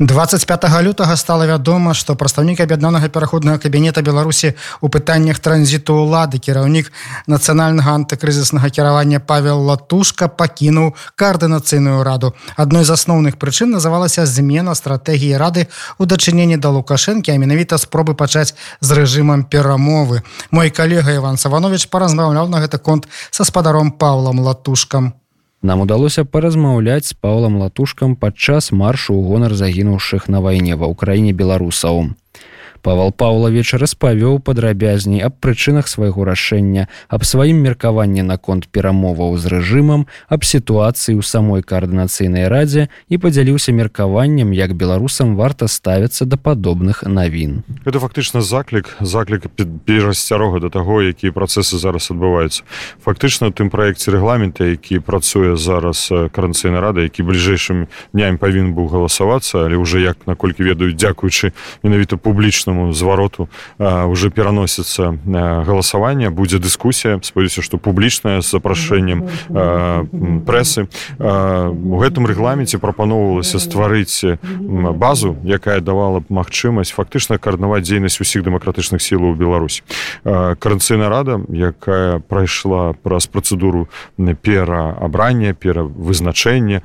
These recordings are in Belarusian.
25 лютага стала вядома што прадстаўнік аб'яднанага пераходнага кабінета беларусі у пытаннях транзіту ўлады кіраўнік нацыянальнага антыкрызіснага кіравання павел латушка пакінуў каардынацыйную раду. Адной з асноўных прычын называлася змена стратэгіі рады у дачыненні да лукашэнкі а менавіта спробы пачаць з рэжымам перамовы. Мой калега иван саванович паразмаўляў на гэты конт са спадаром павлам латушкам Нам удалося паразмаўляць з паўлам латушкам падчас маршу ў гонар загінуўшых на вайне ва ўкраіне беларусаў. Павал Паўлавіч распавёў падрабязней аб прычынах свайго рашэння, аб сваім меркаванні наконт перамоваў з рэжымам, аб сітуацыі ў самой каардынацыйнай радзе і падзяліўся меркаваннем, як беларусам варта ставіцца да падобных навін. Это фактычна заклік заклік перасцярога да таго, якія працэсы зараз адбываюцца. Фактычна тым праекце рэгламента, які працуе зараз каранцыйнай рады, які бліжэйшым дням павінен быў галасавацца, але ўжо як наколькі ведаюць дзякуючы менавіта публічна логічнаму звароту уже пераносіцца галасаванне будзе дыскусія спадзяюся што публічная з запрашэннем прэсы у гэтым рэгламенце прапаноўвалася стварыць базу якая давала б магчымасць фактычна каарднаваць дзейнасць усіх дэмакратычных сілаў Беларусь каранцыйна рада якая прайшла праз працэдуру пераабрання перавызначэння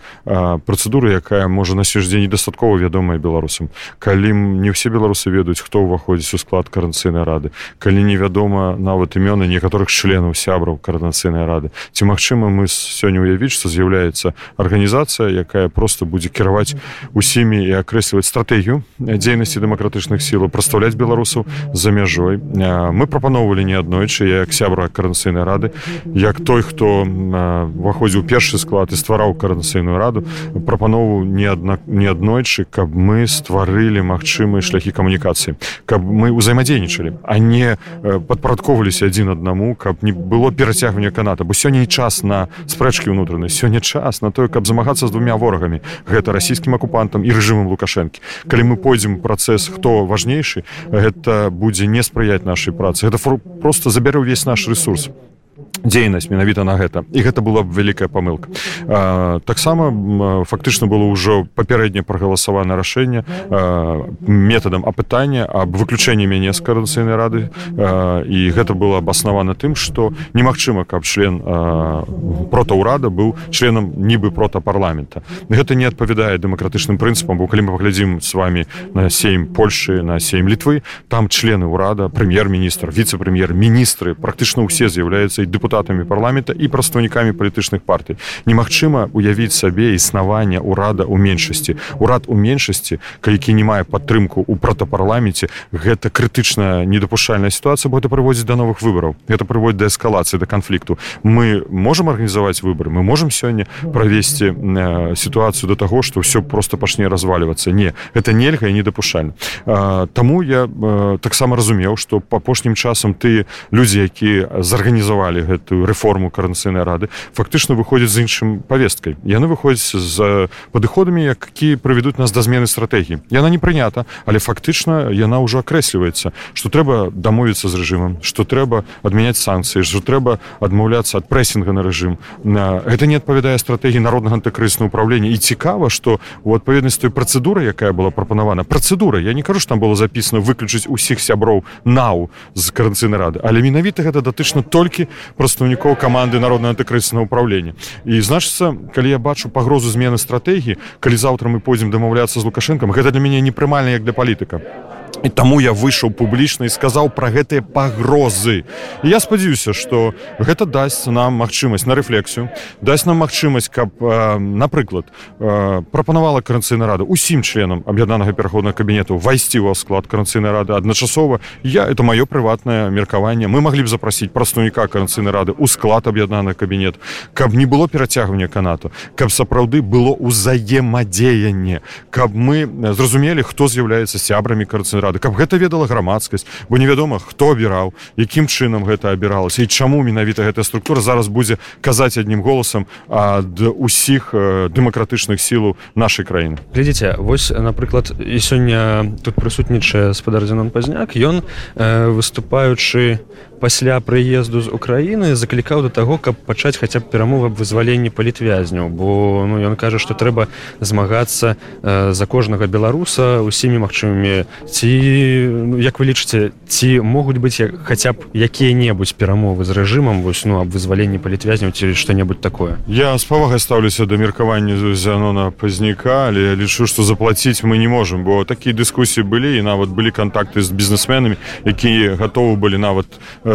працэдуры якая можа на сёння недастаткова вядомая беларусам калі не ўсе беларусы ведаюць хто хто ўваходзіць у склад каранцыйнай рады. Калі невядома нават імёны некаторых членаў сябраў каранацыйнай рады. Ці магчыма мы сёння уявіць што з'яўляецца арганізацыя якая просто будзе кіраваць усімі і акрэсліваць стратэгію дзейнасці дэмакратычных сілаў прадстаўляць беларусаў за мяжой мы прапаноўвалі не аднойчы як сябра каранцыйнай рады. Як той хто уваходзіў першы склад і ствараў каранцыйную раду прапанову не аднак не аднойчы каб мы стварылі магчымыя шляхі камунікацыі каб мы ўзаемадзейнічалі а не падпарадковваліся адзін аднаму каб не было перацягвання каната. Бо сёння не час на спрэчкі ўнутранай сёння час на тое каб замагацца з двумя ворагамі. Гэта расійскім акупантам і рэжымам лукашэнкі. Калі мы пойдзем працэс хто важнейшы гэта будзе не спрыяць нашай працы. Гэта просто забярэ ўвесь наш ресурс дзейнасць менавіта на гэта. І гэта была б вялікая памылка. Таксама фактычна было ўжо папярэдне прагаласавана рашэнне метадам апытання аб выключэнні мяне з карацыйнай рады. І гэта было абаснавана тым што немагчыма каб член протаўрада быў членам нібы прота парламента гэта не адпавядае дэмакратычным прынцыпам бо калі мы паглядзім с вами на сем польльши на сем літвы там члены ўрада прэм'ер-міністр віце-прэм'ер міністры практычна ўсе з'яўляюцца і депутаты дэпутатамі парламента і прадстаўнікамі палітычных партый. Немагчыма уявіць сабе існавання ўрада ў меншасці. Урад у меншасці які не мае падтрымку ў пратапарламенце гэта крытычная недапушальная сітуацыя бо это прыводзіць да новых выбараў. Это прыводіць да эскалацыі да канфлікту. Мы можемм арганізаваць выборы мы можемм сёння правесці э, сітуацыю до таго што ўсё просто пачне разваливацца не это нельга і недапушальна Таму я э, таксама разумеў што па апошнім часам ты людзі які зарганізавалі гэта гэтую рэформу каранцыйнай рады фактычна выходзяць з іншым павесткай яны выходзяць з падыходамі які прывядуць нас да змены стратэгіі яна не прынята але фактычна яна ўжо акрэсліваецца што трэба дамовіцца з рэжымам што трэба адмяняць санкцыі што трэба адмаўляцца ад прэсінга на рэжым гэта не адпавядае стратэгіі народнага антыкрыснага ўправлення і цікава што у адпаведнасць той працэдуры якая была прапанавана працэдура я не кажу там было запісана выключыць усіх сяброў нау з каранцыйнай рады але менавіта гэта датычна толькі просто прадстаўнікоў каманды народна антыкрыснага ўправлення і значыцца калі я бачу пагрозу змены стратэгіі калі заўтра мы пойдзем дамаўляцца з лукашэнкам гэта для мяне непрымальна як для палітыка і таму я выйшаў публічна і сказаў пра гэтыя пагрозы. І я спадзяюся што гэта дасць нам магчымасць на рэфлексію дасць нам магчымасць каб э, напрыклад э, прапанавала каранцыйна рада усім членам аб'яднанага пераходнага кабінету вайсці ў склад каранцыйнай рады адначасова. Я это маё прыватнае меркаванне. Мы маглі б запрасіць прадстаўніка каранцыйнай рады ў склад аб'яднаны кабінет каб не было перацягвання канату каб сапраўды было ўзаемадзеянне каб мы зразумелі хто з'яўляецца сябрамі каранцыйнай рады каб гэта ведала грамадскасць бо невядома хто абіраў якім чынам гэта абіралася і чаму менавіта гэтая структура зараз будзе казаць аднім голасам ад усіх дэмакратычных сілаў нашай краіны глядзіце вось напрыклад і сёння тут прысутнічае спадар Зенон пазняк. Ён э, выступаючы пасля прыезду з Украіны заклікаў да таго каб пачаць хаця б перамовы аб вызваленні палітвязняў. Бо ну ён кажа што трэба змагацца э, за кожнага беларуса усімі магчымымі. Ці ну, як вы лічыце ці могуць быць хаця б якія-небудзь перамовы з рэжымам вось ну аб вызваленні палітвязняў ці што-небудзь такое? Я з павагай стаўлюся да меркавання зянона пазніка але лічу што заплаціць мы не можемм бо такія дыскусіі былі і нават былі кантакты з бізнесменамі якія гатовы былі нават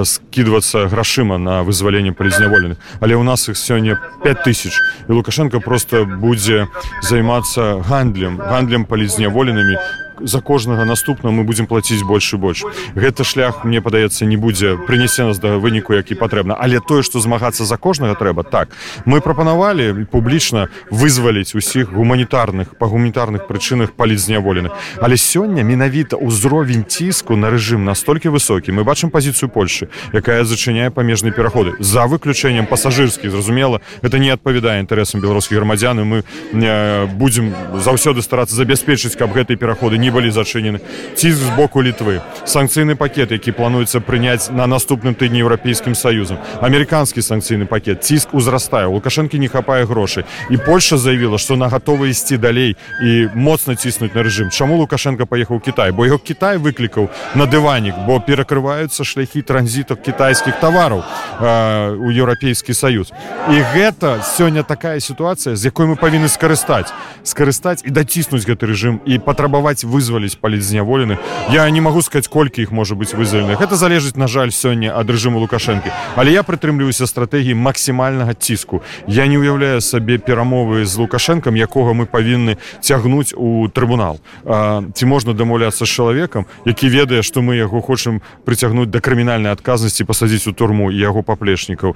скидывацца грашыма на вызваленне палізняволеных але у нас их сёння 5000 і лукашенко просто будзе займацца гандлем гандлем палізняволенымі за кожнага наступна мы будзем плаціць больш і больш. Гэта шлях мне падаецца не будзе прынясе нас да выніку які патрэбна. Але тое што змагацца за кожнага трэба так. Мы прапанавалі публічна вызваліць усіх гуманітарных па гуманітарных прычынах паліць зняволеных. Але сёння менавіта ўзровень ціску на рэжым настолькі высокі. Мы бачым пазіцыю Польшы якая зачыняе памежныя пераходы. За выключэннем пасажырскі зразумела это не адпавядае інтарэсам беларускіх грамадзян мы не будзем заўсёды старацца забяспечыць каб гэтыя пераходы не былі зачынены ціск з боку літвы санкцыйны пакет які плануецца прыняць на наступным тыдні еўрапейскім саюзам амерыканскі санкцыйны пакет. Ціск узрастае лукашэнкі не хапае грошай і польша заявіла што на гатова ісці далей і моцна ціснуць на рэжым чаму лукашенко паехаў Кітай бо яго Кітай выклікаў на дыванік бо перакрываюцца шляхі транзітах кітайскіх тавараў э, у еўрапейскі саюз і гэта сёння такая сітуацыя з якой мы павінны скарыстаць скарыстаць і даціснуць гэты рэжым і патрабаваць вы вызваліць палізняволеных я не магу сказать колькі іх можа быць вызваленых это залежыць на жаль сёння ад рэжыму лукашэнкі але я прытрымліваюся стратэгіі максімальнага ціску я не уяўляю сабе перамовы з лукашэнкам якога мы павінны цягнуць у трыбунал ці можна дамаўляцца з чалавекам які ведае што мы яго хочам прыцягнуць да крымінальнай адказнасці пасадзіць у турму яго паплечнікаў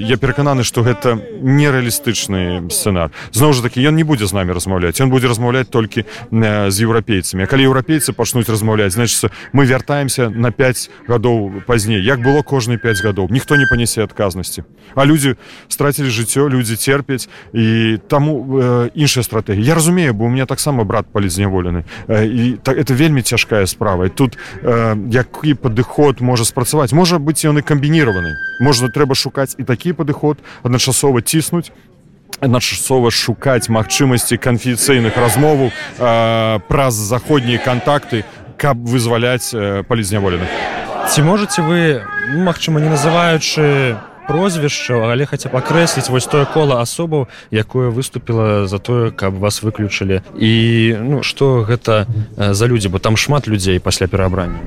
я перакананы што гэта нереалістычны сцэнар зноў жа такі ён не будзе з намі размаўляць ён будзе размаўляць толькі з еўрапейцамі еўрапейцамі калі еўрапейцы пачнуць размаўляць значится мы вяртаемся на 5 гадоў пазней як было кожны 5 гадоў ніхто не панясе адказнасці а людзі страцілі жыццё людзі терпяць і таму э, іншая стратегія я разумею бо у меня таксама брат палізняволены э, і так это вельмі цяжкая справа. Тут э, які падыход можа спрацаваць можа быць ён і камбініраваны можна трэба шукаць і такі падыход адначасова ціснуць адначасова шукаць магчымасці канфіцыйных размоваў э, праз заходнія кантакты каб вызваляць э, палізняволеных. Ці можете вы магчыма не называючы прозвішча але хаця пакрэсліць вось тое кола асобаў якое выступіла за тое каб вас выключылі? І ну што гэта за людзі? Бо там шмат людзей пасля перабрання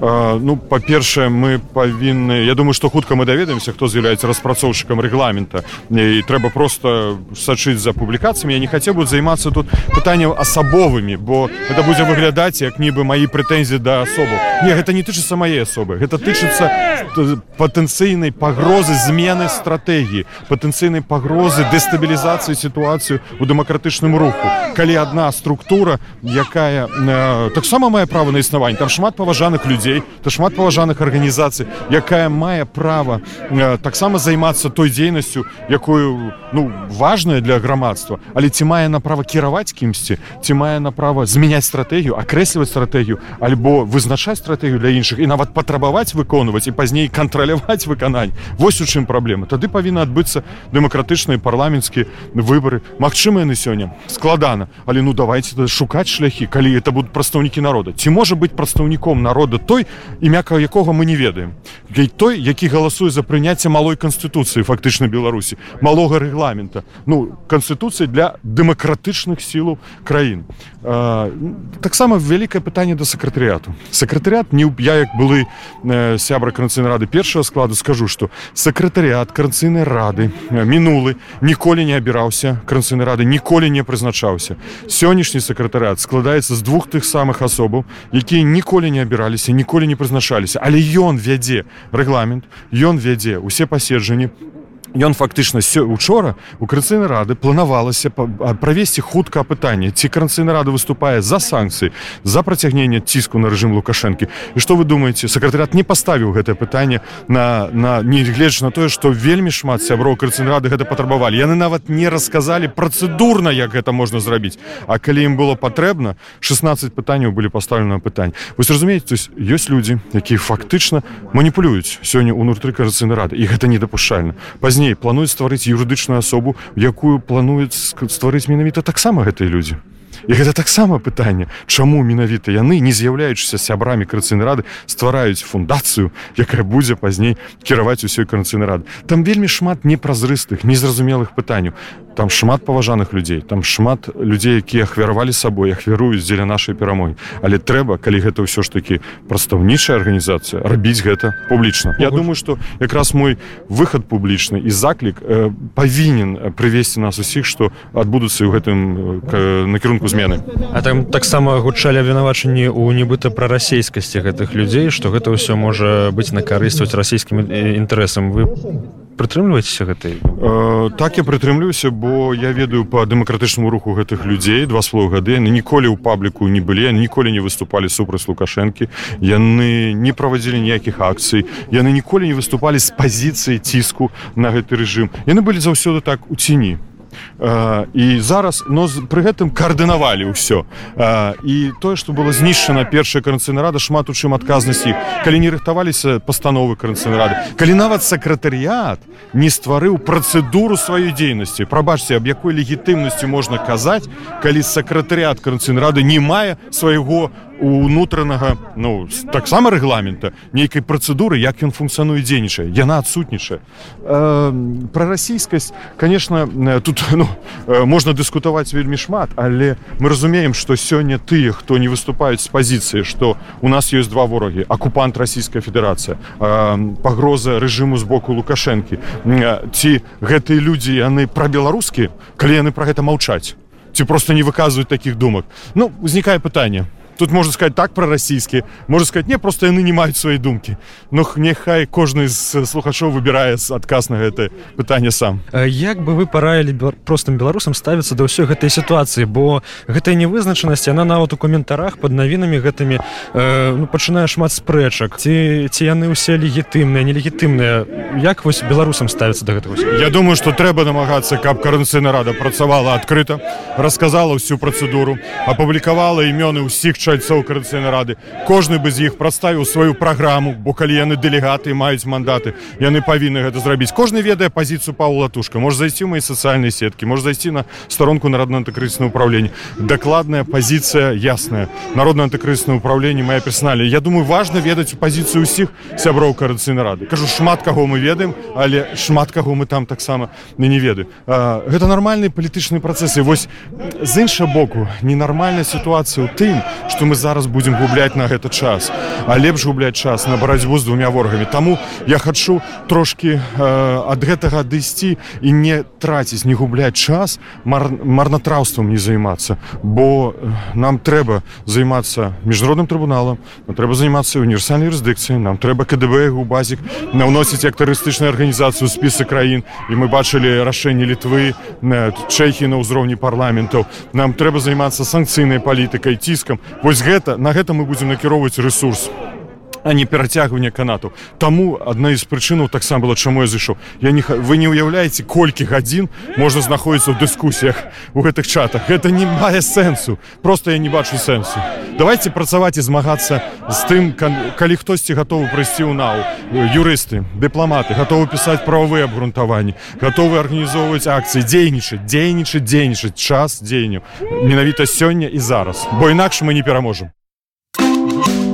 ну па-першае мы павінны Я думаю што хутка мы даведаемся хто з'яўляецца распрацоўшчыкам рэгламента. І трэба просто сачыць за публікацыямі. Я не хацеў бы займацца тут пытанняў асабовымі бо это будзе выглядаць як нібы маі прэтэнзіі да асобу не гэта не тычыцца мае асобы. Гэта тычыцца патэнцыйнай пагрозы змены стратэгіі патэнцыйнай пагрозы дэстабілізацыі сітуацыю у дэмакратычным руху. Калі адна структура якая э, таксама мае права на існаванне там шмат паважаных людзей людзей то шмат паважаных арганізацый якая мае права э, таксама займацца той дзейнасцю якую ну важная для грамадства але ці мае на права кіраваць кімсьці ці мае на права змяняць стратэгію акрэсліваць стратэгію альбо вызначаць стратэгію для іншых і нават патрабаваць выконваць і пазней кантраляваць выканань вось у чым праблема тады павінна адбыцца дэмакратычныя парламенцкія выборы Мачыма яны сёння. Складана. Але ну давайте шукаць шляхі калі это будут прадстаўнікі народа. Ці можа быть прадстаўніком народа той імя якога мы не ведаем. Для той які галасуе за прыняцце малой канстытуцыі фактычна беларусі малога рэгламента. Ну канстытуцыі для дэмакратычных сілаў краін. Таксама вялікае пытанне да сакратарыяту. Сакратарят не я як былы э, сябра каранцыйнай рады першага складу скажу што сакратарыят каранцыйнай рады э, мінулы ніколі не абіраўся каранцыйнай рады ніколі не прызначаўся. Сённяшні сакратарыят складаецца з двух тых самых асобаў якія ніколі не абіраліся ніколі не прызначаліся. Але ён вядзе рэгламент ён вядзе усе паседжанні ён фактычна сё учора у карацыйнай рады планавалася правесці хутка пытанне ці каранцыйна рада выступае за санкцыі за працягненне ціску на рэжым лукашэнкі. І што вы думаеце сакратарят не паставіў гэтае пытанне на на негледж на тое што вельмі шмат сяброў карцыйнай рады гэта патрабавалі. Яны нават не расказалі працэдурна як гэта можна зрабіць. А калі ім было патрэбна 16 пытанняў былі пастаўлены пытань. Вось разумееце ёсць людзі якія фактычна маніпулююць сёння ўнутры карцыйнай рады і гэта недапушчальна. Пазней пазней плануюць стварыць юрыдычную асобу якую плануюць стварыць менавіта таксама гэтыя людзі і гэта таксама пытанне чаму менавіта яны не з'яўляючыся сябрамі карцыйнай рады ствараюць фундацыю якая будзе пазней кіраваць усёй карцыйнай рады там вельмі шмат непразрыстых незразумелых пытанняў. Там шмат паважаных людзей там шмат людзей якія ахвяравалі сабой ахвяруюць дзеля нашай перамогі. Але трэба калі гэта ўсё ж такі прадстаўнічая арганізацыя рабіць гэта публічна. Я думаю что якраз мой выхад публічны і заклік э, павінен прывесці нас усіх што адбудуцца ў гэтым э, накірунку змены. А там таксама гучалі абвінавачанні ў нібыта пра расейскасці гэтых людзей што гэта ўсё можа быць на карысць расійскім інтарэсам. Вы прытрымліваецеся гэтай? Э, так я прытрымлюся бо я ведаю по дэмакратычнаму руху гэтых людзей. Два слоў гады яны ніколі ў пабліку не былі ніколі не выступалі супраць лукашэнкі. Яны не правадзілі ніякіх акцый. Яны ніколі не выступалі з пазіцыі ціску на гэты рэжым. Яны былі заўсёды так у ціні і зараз но пры гэтым каардынавалі ўсё. І тое што было знішчана першая каранцыйна рада шмат у чым адказнасці. Калі не рыхтаваліся пастановы каранцыйна рады калі нават сакратарыят не стварыў працэдуру сваёй дзейнасці. Прабачце аб якой легітымнасці можна казаць калі сакратарыят каранцыйна рады не мае свайго унутранага ну таксама рэгламента нейкай працэдуры як ён функцыянуе дзейнічае. Яна адсутнічае. Э, пра расійскасць конечно тут ну, можна дыскутаваць вельмі шмат але мы разумеем што сёння тыя хто не выступаюць з пазіцыі што у нас ёсць два ворагі акупант расійская федэрацыя э, пагроза рэжыму з боку лукашэнкі. Ці гэтыя людзі яны пра беларускі калі яны пра гэта маўчаць? Ці просто не выказваюць такіх думак? Ну узнікае пытанне тут можна сказать так про расійскі можна сказать не просто яны не маюць свае думкі но няхай кожны з слухачоў выбірае адказ на гэта пытанне сам. Як бы вы параілі простым беларусам ставіцца да ўсёй гэтай сітуацыі? Бо гэтая невызначанасць яна нават у каментарах под навінамі гэтымі э, ну, пачынае шмат спрэчак. Ці ці яны ўсе легітымныя нелегітымныя? Як вось беларусам ставіцца да гэтага Я думаю что трэба намагацца каб каранцыйна рада працавала адкрыта расказала ўсю працэдуру апублікавала імёны ўсіх членов чальцоў карацыйнай рады. Кожны бы з іх прадставіў сваю праграму бо калі яны дэлегаты маюць мандаты яны павінны гэта зрабіць. Кожны ведае пазіцыю паула тушка. Можа зайсці мои сацыяльныя сеткі можа зайсці на старонку народна антыкрыснае ўправленне дакладная пазіцыя ясная. Народна антыкрыснае ўправленне мае персоналі Я думаю важна ведаць у пазіцыю ўсіх сяброў карацыйнай рады. Кажу шмат каго мы ведаем але шмат каго мы там таксама не не ведаю гэта нармальны палітычны працэсы. Вось з іншага боку ненармальная сітуацыя ў тым что што мы зараз будзем губляць на гэты час а лепш губляць час на барацьбу з двумя ворагамі. Таму я хачу трошки э, ад гэтага адысці і не траціць не губляць час мар, марнатраўствам не займацца. Бо нам трэба займацца міжнародным трыбуналам трэба займацца універсальнай юрысдыкцыі нам трэба КДБ у базік на ўносіць як турыстычную арганізацыю спісы краін. І мы бачылі рашэнне літвы на чэхі на ўзроўні парламентаў. Нам трэба займацца санкцыйнай палітыкай ціскам вось гэта на гэта мы будзем накіроўваць ресурс а не перацягванне канату. Таму адна з прычынаў таксама была чаму я зышоў я не вы не ўяўляеце колькі гадзін можна знаходіцца ў дыскусіях у гэтых чатах. Гэта не мае сэнсу просто я не бачу сэнсу давайте працаваць і змагацца з тым калі хтосьці гатовы прыйсці ў нау. Юрысты дыпламаты гатовы пісаць прававыя абгрунтаванні гатовы арганізоўваць акцыі дзейнічаць дзейнічаць дзейнічаць. Час дзеянню менавіта сёння і зараз. Бо інакш мы не пераможам